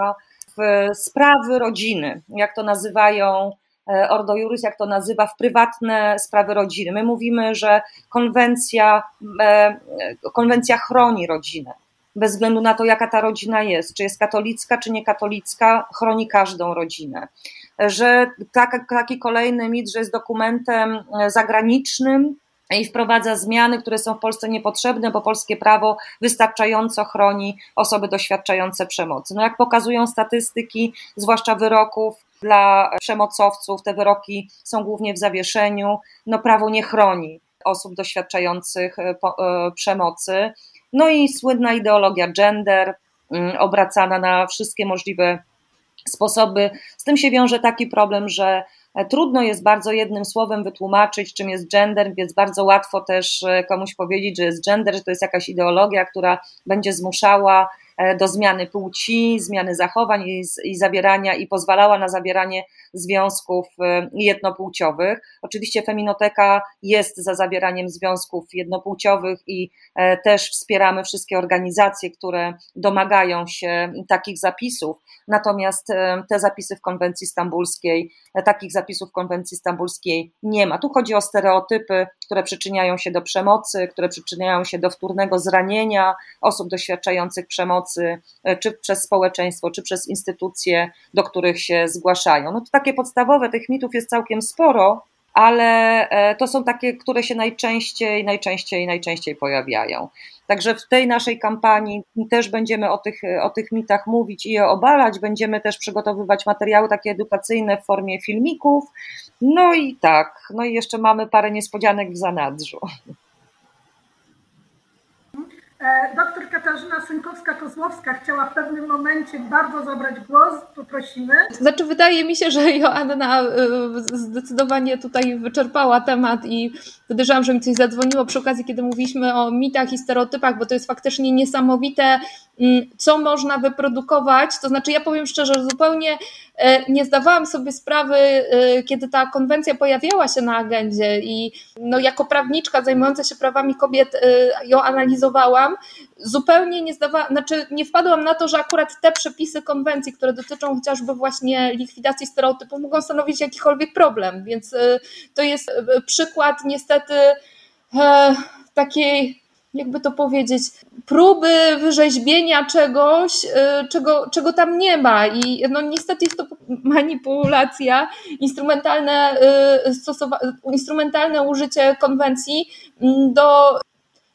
sprawy rodziny, jak to nazywają e, Ordo Juris, jak to nazywa, w prywatne sprawy rodziny. My mówimy, że konwencja, e, konwencja chroni rodzinę. Bez względu na to, jaka ta rodzina jest, czy jest katolicka, czy niekatolicka, chroni każdą rodzinę. Że taki kolejny mit, że jest dokumentem e, zagranicznym, i wprowadza zmiany, które są w Polsce niepotrzebne, bo polskie prawo wystarczająco chroni osoby doświadczające przemocy. No jak pokazują statystyki, zwłaszcza wyroków dla przemocowców, te wyroki są głównie w zawieszeniu, no prawo nie chroni osób doświadczających e, e, przemocy. No i słynna ideologia gender, mm, obracana na wszystkie możliwe sposoby. Z tym się wiąże taki problem, że E, trudno jest bardzo jednym słowem wytłumaczyć, czym jest gender, więc bardzo łatwo też e, komuś powiedzieć, że jest gender, że to jest jakaś ideologia, która będzie zmuszała do zmiany płci, zmiany zachowań i, i zawierania i pozwalała na zawieranie związków jednopłciowych. Oczywiście Feminoteka jest za zawieraniem związków jednopłciowych i też wspieramy wszystkie organizacje, które domagają się takich zapisów. Natomiast te zapisy w konwencji stambulskiej, takich zapisów konwencji stambulskiej nie ma. Tu chodzi o stereotypy, które przyczyniają się do przemocy, które przyczyniają się do wtórnego zranienia osób doświadczających przemocy, e, czy przez społeczeństwo, czy przez instytucje, do których się zgłaszają. No to takie podstawowe, tych mitów jest całkiem sporo, ale e, to są takie, które się najczęściej, najczęściej, najczęściej pojawiają. Także w tej naszej kampanii też będziemy o tych, o tych mitach mówić i je obalać. Będziemy też przygotowywać materiały takie edukacyjne w formie filmików. No i tak, no i jeszcze mamy parę niespodzianek w zanadrzu. E, doktor Katarzyna Synkowska-Kozłowska chciała w pewnym momencie bardzo zabrać głos, poprosimy. Znaczy wydaje mi się, że Joanna e, zdecydowanie tutaj wyczerpała temat i podejrzewam, że mi coś zadzwoniło przy okazji, kiedy mówiliśmy o mitach i stereotypach, bo to jest faktycznie niesamowite, co można wyprodukować. To znaczy ja powiem szczerze, zupełnie e, nie zdawałam sobie sprawy, kiedy ta konwencja pojawiała się na agendzie i no, jako prawniczka zajmująca się prawami kobiet ją analizowałam, zupełnie nie zdawałam, znaczy nie wpadłam na to, że akurat te przepisy konwencji, które dotyczą chociażby właśnie likwidacji stereotypów, mogą stanowić jakikolwiek problem, więc to jest przykład niestety e, takiej jakby to powiedzieć, próby wyrzeźbienia czegoś, y, czego, czego tam nie ma. I no niestety jest to manipulacja, instrumentalne, instrumentalne użycie konwencji mm, do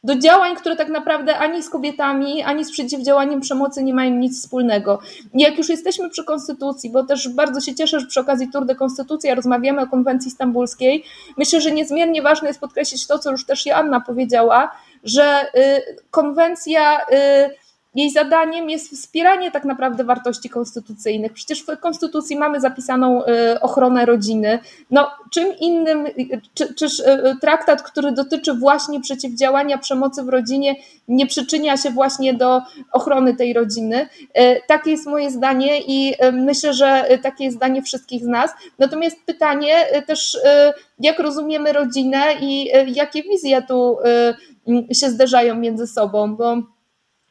do działań, które tak naprawdę ani z kobietami, ani z przeciwdziałaniem przemocy nie mają nic wspólnego. Jak już jesteśmy przy Konstytucji, bo też bardzo się cieszę, że przy okazji Tour de Konstytucja rozmawiamy o konwencji stambulskiej, myślę, że niezmiernie ważne jest podkreślić to, co już też Joanna powiedziała, że y, konwencja y, jej zadaniem jest wspieranie tak naprawdę wartości konstytucyjnych. Przecież w konstytucji mamy zapisaną y, ochronę rodziny. No, czym innym, czy, czyż y, traktat, który dotyczy właśnie przeciwdziałania przemocy w rodzinie, nie przyczynia się właśnie do ochrony tej rodziny? Y, takie jest moje zdanie i myślę, że takie jest zdanie wszystkich z nas. Natomiast pytanie też, jak rozumiemy rodzinę i jakie wizje tu się zderzają między sobą, bo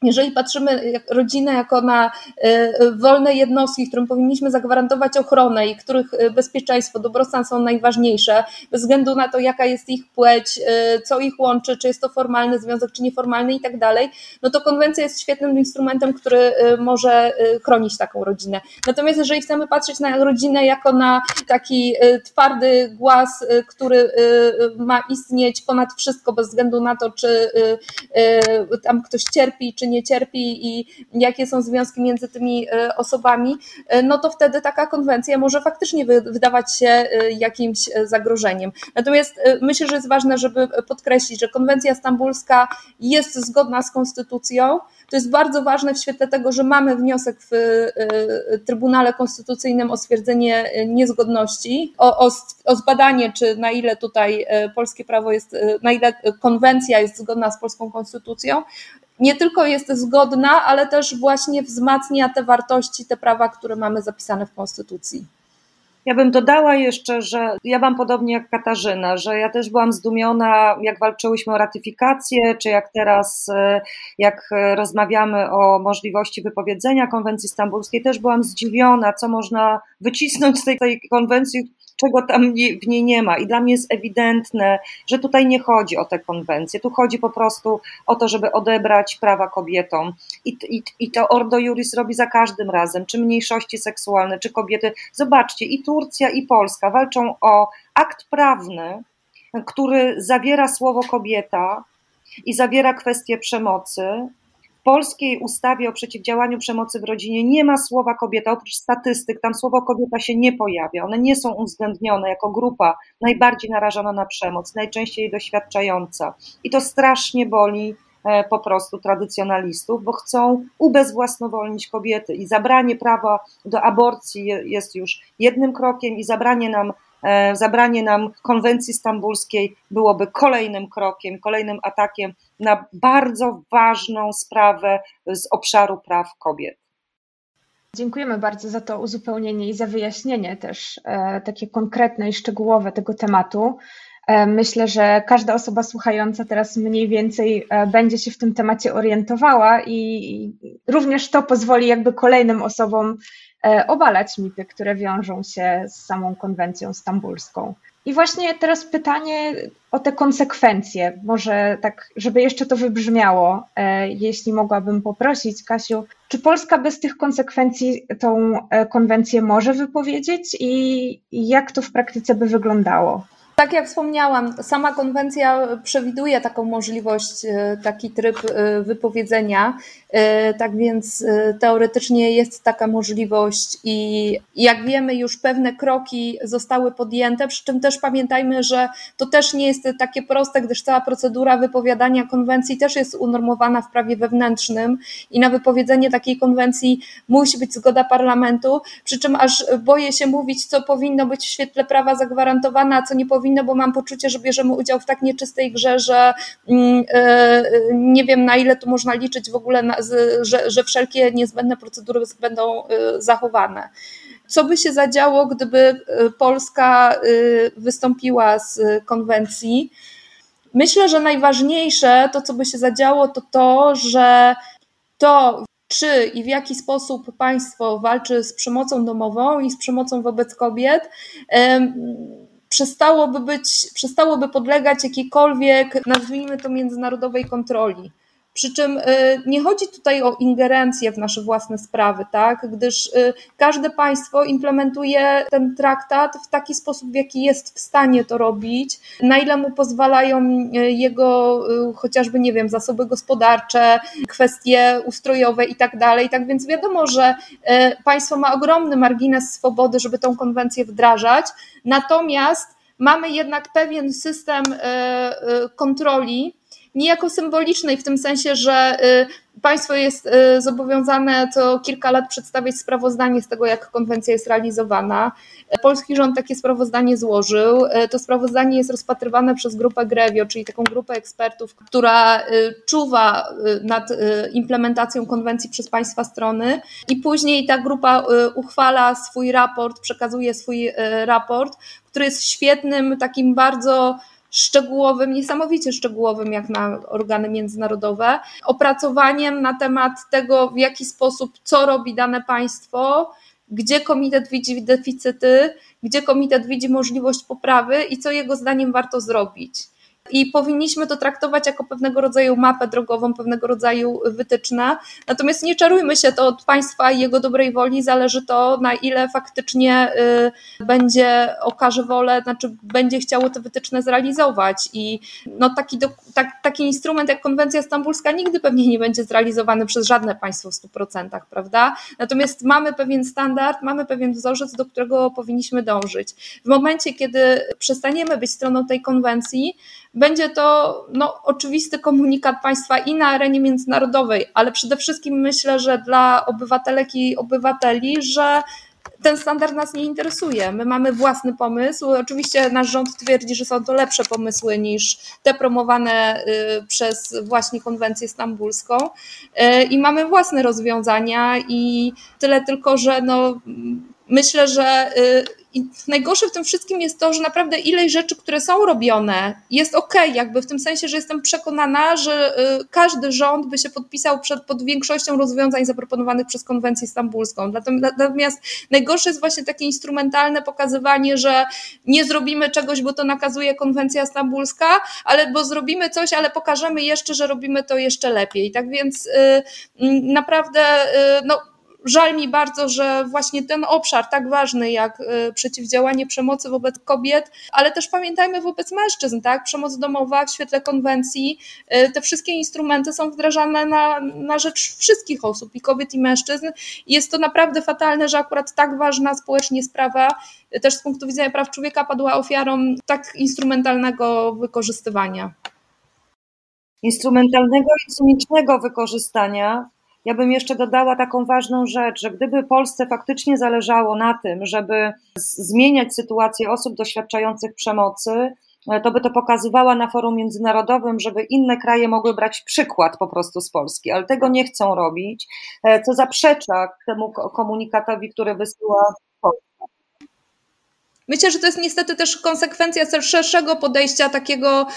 jeżeli patrzymy rodzinę jako na wolne jednostki, którym powinniśmy zagwarantować ochronę i których bezpieczeństwo, dobrostan są najważniejsze, bez względu na to, jaka jest ich płeć, co ich łączy, czy jest to formalny związek, czy nieformalny i tak dalej, no to konwencja jest świetnym instrumentem, który może chronić taką rodzinę. Natomiast jeżeli chcemy patrzeć na rodzinę jako na taki twardy głaz, który ma istnieć ponad wszystko, bez względu na to, czy tam ktoś cierpi, czy nie cierpi i jakie są związki między tymi e, osobami, e, no to wtedy taka konwencja może faktycznie wydawać się e, jakimś zagrożeniem. Natomiast myślę, że jest ważne, żeby podkreślić, że konwencja stambulska jest zgodna z konstytucją. To jest bardzo ważne w świetle tego, że mamy wniosek w Trybunale Konstytucyjnym o stwierdzenie niezgodności, o, o, o zbadanie, czy na ile tutaj polskie prawo jest, na ile konwencja jest zgodna z polską konstytucją nie tylko jest zgodna, ale też właśnie wzmacnia te wartości, te prawa, które mamy zapisane w Konstytucji. Ja bym dodała jeszcze, że ja mam podobnie jak Katarzyna, że ja też byłam zdumiona, jak walczyłyśmy o ratyfikację, czy jak teraz, e, jak rozmawiamy o możliwości wypowiedzenia konwencji stambulskiej, też byłam zdziwiona, co można wycisnąć z tej, tej konwencji, czego tam w niej nie ma. I dla mnie jest ewidentne, że tutaj nie chodzi o te konwencje, tu chodzi po prostu o to, żeby odebrać prawa kobietom. I, i, i to Ordo Juris robi za każdym razem, czy mniejszości seksualne, czy kobiety. Zobaczcie, i Turcja, i Polska walczą o akt prawny, który zawiera słowo kobieta i zawiera kwestię przemocy, polskiej ustawie o przeciwdziałaniu przemocy w rodzinie nie ma słowa kobieta, oprócz statystyk, tam słowo kobieta się nie pojawia. One nie są uwzględnione jako grupa najbardziej narażona na przemoc, najczęściej doświadczająca. I to strasznie boli e, po prostu tradycjonalistów, bo chcą ubezwłasnowolnić kobiety i zabranie prawa do aborcji jest już jednym krokiem i zabranie nam E, zabranie nam konwencji stambulskiej byłoby kolejnym krokiem, kolejnym atakiem na bardzo ważną sprawę z obszaru praw kobiet. Dziękujemy bardzo za to uzupełnienie i za wyjaśnienie też e, takie konkretne i szczegółowe tego tematu. E, myślę, że każda osoba słuchająca teraz mniej więcej będzie się w tym temacie orientowała i również to pozwoli jakby kolejnym osobom E, obalać mity, które wiążą się z samą konwencją stambulską. I właśnie teraz pytanie o te konsekwencje. Może tak, żeby jeszcze to wybrzmiało, e, jeśli mogłabym poprosić, Kasiu, czy Polska bez tych konsekwencji tą e, konwencję może wypowiedzieć i jak to w praktyce by wyglądało? Tak jak wspomniałam, sama konwencja przewiduje taką możliwość, e, taki tryb e, wypowiedzenia, e, tak więc teoretycznie jest taka możliwość i jak wiemy, już pewne kroki zostały podjęte, przy czym też pamiętajmy, że to też nie jest takie proste, gdyż cała procedura wypowiadania konwencji też jest unormowana w prawie wewnętrznym i na wypowiedzenie takiej konwencji musi być zgoda parlamentu, przy czym aż boję się mówić, co powinno być w świetle prawa zagwarantowane, a co nie powinno powinno, bo mam poczucie, że bierzemy udział w tak nieczystej grze, że mm, e, nie wiem na ile tu można liczyć w ogóle, na, że, że wszelkie niezbędne procedury będą e, zachowane. Co by się zadziało, gdyby e, Polska wystąpiła z konwencji? Myślę, że najważniejsze to, co by się zadziało, to to, że to, czy i w jaki sposób państwo walczy z przemocą domową i z przemocą wobec kobiet, przestałoby być, przestałoby podlegać jakiejkolwiek, nazwijmy to, międzynarodowej kontroli. Przy czym y, nie chodzi tutaj o ingerencję w nasze własne sprawy, tak? gdyż y, każde państwo implementuje ten traktat w taki sposób, w jaki jest w stanie to robić, na ile mu pozwalają y, jego chociażby, nie wiem, zasoby gospodarcze, kwestie ustrojowe i tak dalej. Tak więc wiadomo, że państwo ma ogromny margines swobody, żeby tą konwencję wdrażać, natomiast mamy jednak pewien system kontroli, niejako symbolicznej, w tym sensie, że y, państwo jest y, zobowiązane co kilka lat przedstawiać sprawozdanie z tego, jak konwencja jest realizowana. Polski rząd takie sprawozdanie złożył. Y, to sprawozdanie jest rozpatrywane przez grupę Grevio, czyli taką grupę ekspertów, która czuwa nad implementacją konwencji przez państwa strony i później ta grupa uchwala swój raport, przekazuje swój raport, który jest świetnym, takim bardzo szczegółowym, niesamowicie szczegółowym jak na organy międzynarodowe, opracowaniem na temat tego, w jaki sposób, co robi dane państwo, gdzie komitet widzi deficyty, gdzie komitet widzi możliwość poprawy i co jego zdaniem warto zrobić i powinniśmy to traktować jako pewnego rodzaju mapę drogową, pewnego rodzaju wytyczne. Natomiast nie czarujmy się, to od państwa i jego dobrej woli zależy to, na ile faktycznie y, będzie okaże wolę, znaczy będzie chciało te wytyczne zrealizować. I no taki, tak, taki instrument jak konwencja stambulska nigdy pewnie nie będzie zrealizowany przez żadne państwo w 100%, prawda? Natomiast mamy pewien standard, mamy pewien wzorzec, do którego powinniśmy dążyć. W momencie, kiedy przestaniemy być stroną tej konwencji, będzie to no, oczywisty komunikat państwa i na arenie międzynarodowej, ale przede wszystkim myślę, że dla obywatelek i obywateli, że ten standard nas nie interesuje. My mamy własny pomysł. Oczywiście nasz rząd twierdzi, że są to lepsze pomysły niż te promowane y, przez właśnie konwencję stambulską y, i mamy własne rozwiązania i tyle tylko, że no, myślę, że y, i najgorsze w tym wszystkim jest to, że naprawdę ileś rzeczy, które są robione, jest ok, jakby w tym sensie, że jestem przekonana, że y, każdy rząd by się podpisał przed, pod większością rozwiązań zaproponowanych przez konwencję stambulską. Natomiast najgorsze jest właśnie takie instrumentalne pokazywanie, że nie zrobimy czegoś, bo to nakazuje konwencja stambulska, ale bo zrobimy coś, ale pokażemy jeszcze, że robimy to jeszcze lepiej. Tak więc yy, naprawdę, yy, no Żal mi bardzo, że właśnie ten obszar tak ważny jak y, przeciwdziałanie przemocy wobec kobiet, ale też pamiętajmy wobec mężczyzn, tak? Przemoc domowa w świetle konwencji, y, te wszystkie instrumenty są wdrażane na, na rzecz wszystkich osób, i kobiet, i mężczyzn. Jest to naprawdę fatalne, że akurat tak ważna społecznie sprawa, y, też z punktu widzenia praw człowieka, padła ofiarą tak instrumentalnego wykorzystywania. Instrumentalnego i cynicznego wykorzystania ja bym jeszcze dodała taką ważną rzecz, że gdyby Polsce faktycznie zależało na tym, żeby zmieniać sytuację osób doświadczających przemocy, e, to by to pokazywała na forum międzynarodowym, żeby inne kraje mogły brać przykład po prostu z Polski, ale tego nie chcą robić, e, co zaprzecza temu komunikatowi, który wysyła. Myślę, że to jest niestety też konsekwencja szerszego podejścia, takiego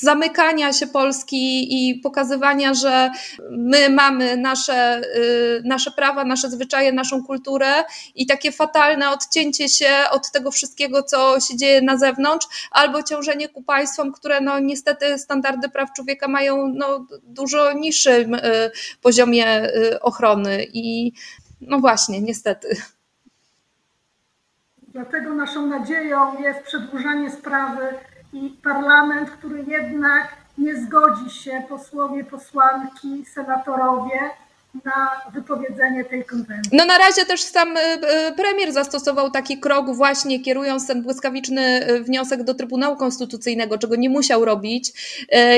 zamykania się Polski i pokazywania, że my mamy nasze, y, nasze prawa, nasze zwyczaje, naszą kulturę i takie fatalne odcięcie się od tego wszystkiego, co się dzieje na zewnątrz, albo ciążenie ku państwom, które no niestety standardy praw człowieka mają no, dużo niższym y, poziomie y, ochrony i no właśnie, niestety. Dlatego naszą nadzieją jest przedłużanie sprawy i parlament, który jednak nie zgodzi się, posłowie, posłanki, senatorowie, na wypowiedzenie tej konwencji. No na razie też sam y, y, premier zastosował taki krok właśnie kierując ten błyskawiczny y, wniosek do Trybunału Konstytucyjnego, czego nie musiał robić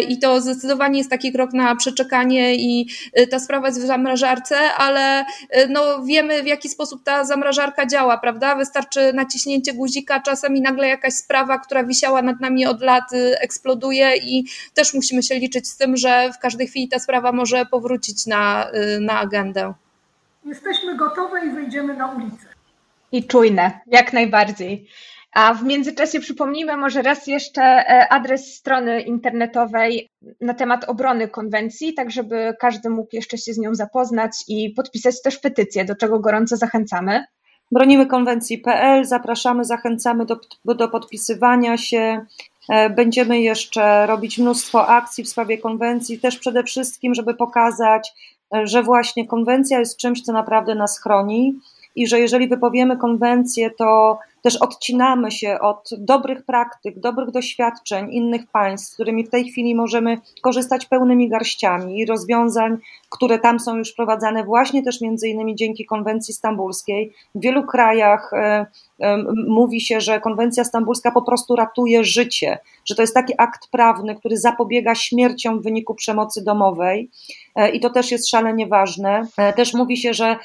i to zdecydowanie jest taki krok na przeczekanie i ta sprawa jest w zamrażarce, ale no wiemy w jaki sposób ta zamrażarka działa, prawda? Wystarczy naciśnięcie guzika, czasem i nagle jakaś sprawa, która wisiała nad nami od lat eksploduje i też musimy się liczyć z tym, że w każdej chwili ta sprawa może powrócić na na agendę. Jesteśmy gotowe i wyjdziemy na ulicę. I czujne, jak najbardziej. A w międzyczasie przypomnijmy może raz jeszcze e, adres strony internetowej na temat obrony konwencji, tak żeby każdy mógł jeszcze się z nią zapoznać i podpisać też petycję, do czego gorąco zachęcamy. Bronimy konwencji.pl, zapraszamy, zachęcamy do, do podpisywania się. E, będziemy jeszcze robić mnóstwo akcji w sprawie konwencji, też przede wszystkim, żeby pokazać, że właśnie konwencja jest czymś, co naprawdę nas chroni i że jeżeli wypowiemy konwencję, to też odcinamy się od dobrych praktyk, dobrych doświadczeń innych państw, z którymi w tej chwili możemy korzystać pełnymi garściami i rozwiązań, które tam są już wprowadzane właśnie też między innymi dzięki konwencji stambulskiej. W wielu krajach e, e, mówi się, że konwencja stambulska po prostu ratuje życie, że to jest taki akt prawny, który zapobiega śmierciom w wyniku przemocy domowej e, i to też jest szalenie ważne. Też mówi się, że,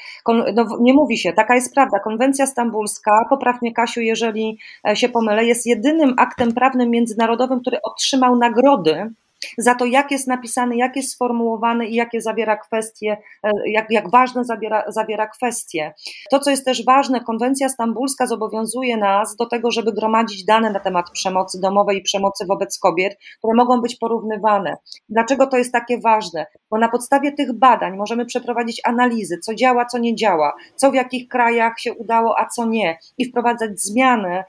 no nie mówi się, taka jest prawda, konwencja stambulska, poprawnie Kasiu, jeżeli się pomylę, jest jedynym aktem prawnym międzynarodowym, który otrzymał nagrody za to, jak jest napisany, jak jest sformułowany i jakie zawiera kwestie, e, jak, jak ważne zawiera, zawiera kwestie. To, co jest też ważne, konwencja stambulska zobowiązuje nas do tego, żeby gromadzić dane na temat przemocy domowej i przemocy wobec kobiet, które mogą być porównywane. Dlaczego to jest takie ważne? Bo na podstawie tych badań możemy przeprowadzić analizy, co działa, co nie działa, co w jakich krajach się udało, a co nie, i wprowadzać zmiany,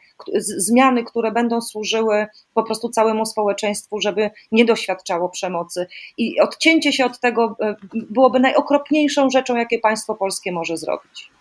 zmiany, które będą służyły po prostu całemu społeczeństwu, żeby nie doświadczało przemocy. I odcięcie się od tego e, byłoby najokropniejszą rzeczą, jakie państwo polskie może zrobić.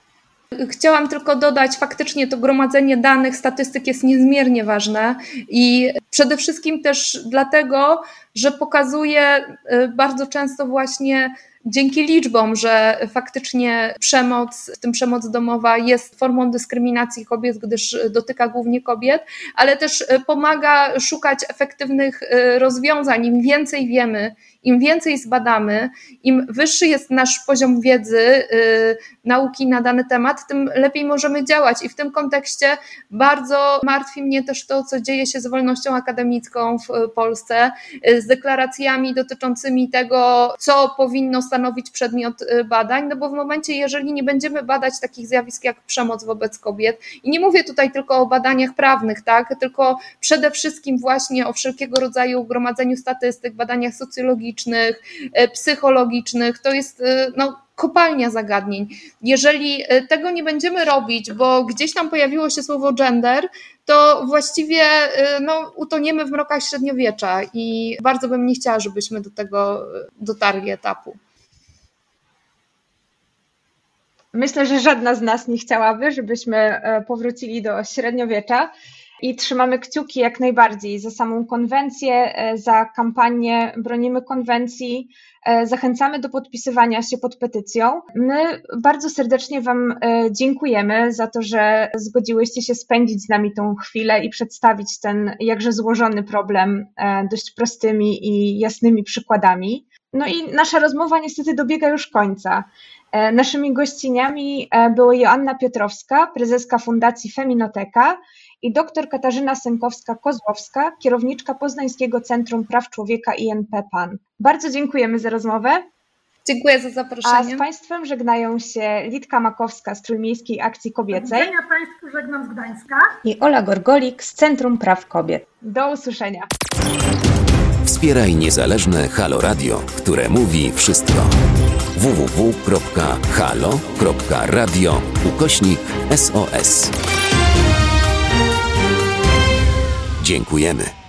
Chciałam tylko dodać, faktycznie to gromadzenie danych, statystyk jest niezmiernie ważne i przede wszystkim też dlatego, że pokazuje e, bardzo często właśnie dzięki liczbom, że faktycznie przemoc, w tym przemoc domowa jest formą dyskryminacji kobiet, gdyż dotyka głównie kobiet, ale też pomaga szukać efektywnych e, rozwiązań. Im więcej wiemy, im więcej zbadamy, im wyższy jest nasz poziom wiedzy, y, nauki na dany temat, tym lepiej możemy działać. I w tym kontekście bardzo martwi mnie też to, co dzieje się z wolnością akademicką w y, Polsce, y, z deklaracjami dotyczącymi tego, co powinno stanowić przedmiot badań, no bo w momencie, jeżeli nie będziemy badać takich zjawisk jak przemoc wobec kobiet, i nie mówię tutaj tylko o badaniach prawnych, tak, tylko przede wszystkim właśnie o wszelkiego rodzaju gromadzeniu statystyk, badaniach socjologicznych, E, psychologicznych, to jest e, no, kopalnia zagadnień. Jeżeli e, tego nie będziemy robić, bo gdzieś tam pojawiło się słowo gender, to właściwie no, utoniemy w mrokach średniowiecza i bardzo bym nie chciała, żebyśmy do tego dotarli etapu. Myślę, że żadna z nas nie chciałaby, żebyśmy powrócili do średniowiecza i trzymamy kciuki jak najbardziej za samą konwencję, e, za kampanię Bronimy Konwencji. E, zachęcamy do podpisywania się pod petycją. My bardzo serdecznie Wam e, dziękujemy za to, że zgodziłyście się spędzić z nami tą chwilę i przedstawić ten jakże złożony problem dość prostymi i jasnymi przykładami. No i nasza rozmowa niestety dobiega już końca. Naszymi gościniami były Joanna Piotrowska, prezeska Fundacji Feminoteka i dr Katarzyna Sękowska-Kozłowska, kierowniczka Poznańskiego Centrum Praw Człowieka INP PAN. Bardzo dziękujemy za rozmowę. Dziękuję za zaproszenie. A z Państwem żegnają się Litka Makowska z Trójmiejskiej Akcji Kobiecej. Widzenia Państwu żegnam z Gdańska. I Ola Gorgolik z Centrum Praw Kobiet. Do usłyszenia. Wspieraj niezależne Halo Radio, które mówi wszystko. www.halo.radio ukośnik SOS. Dziękujemy.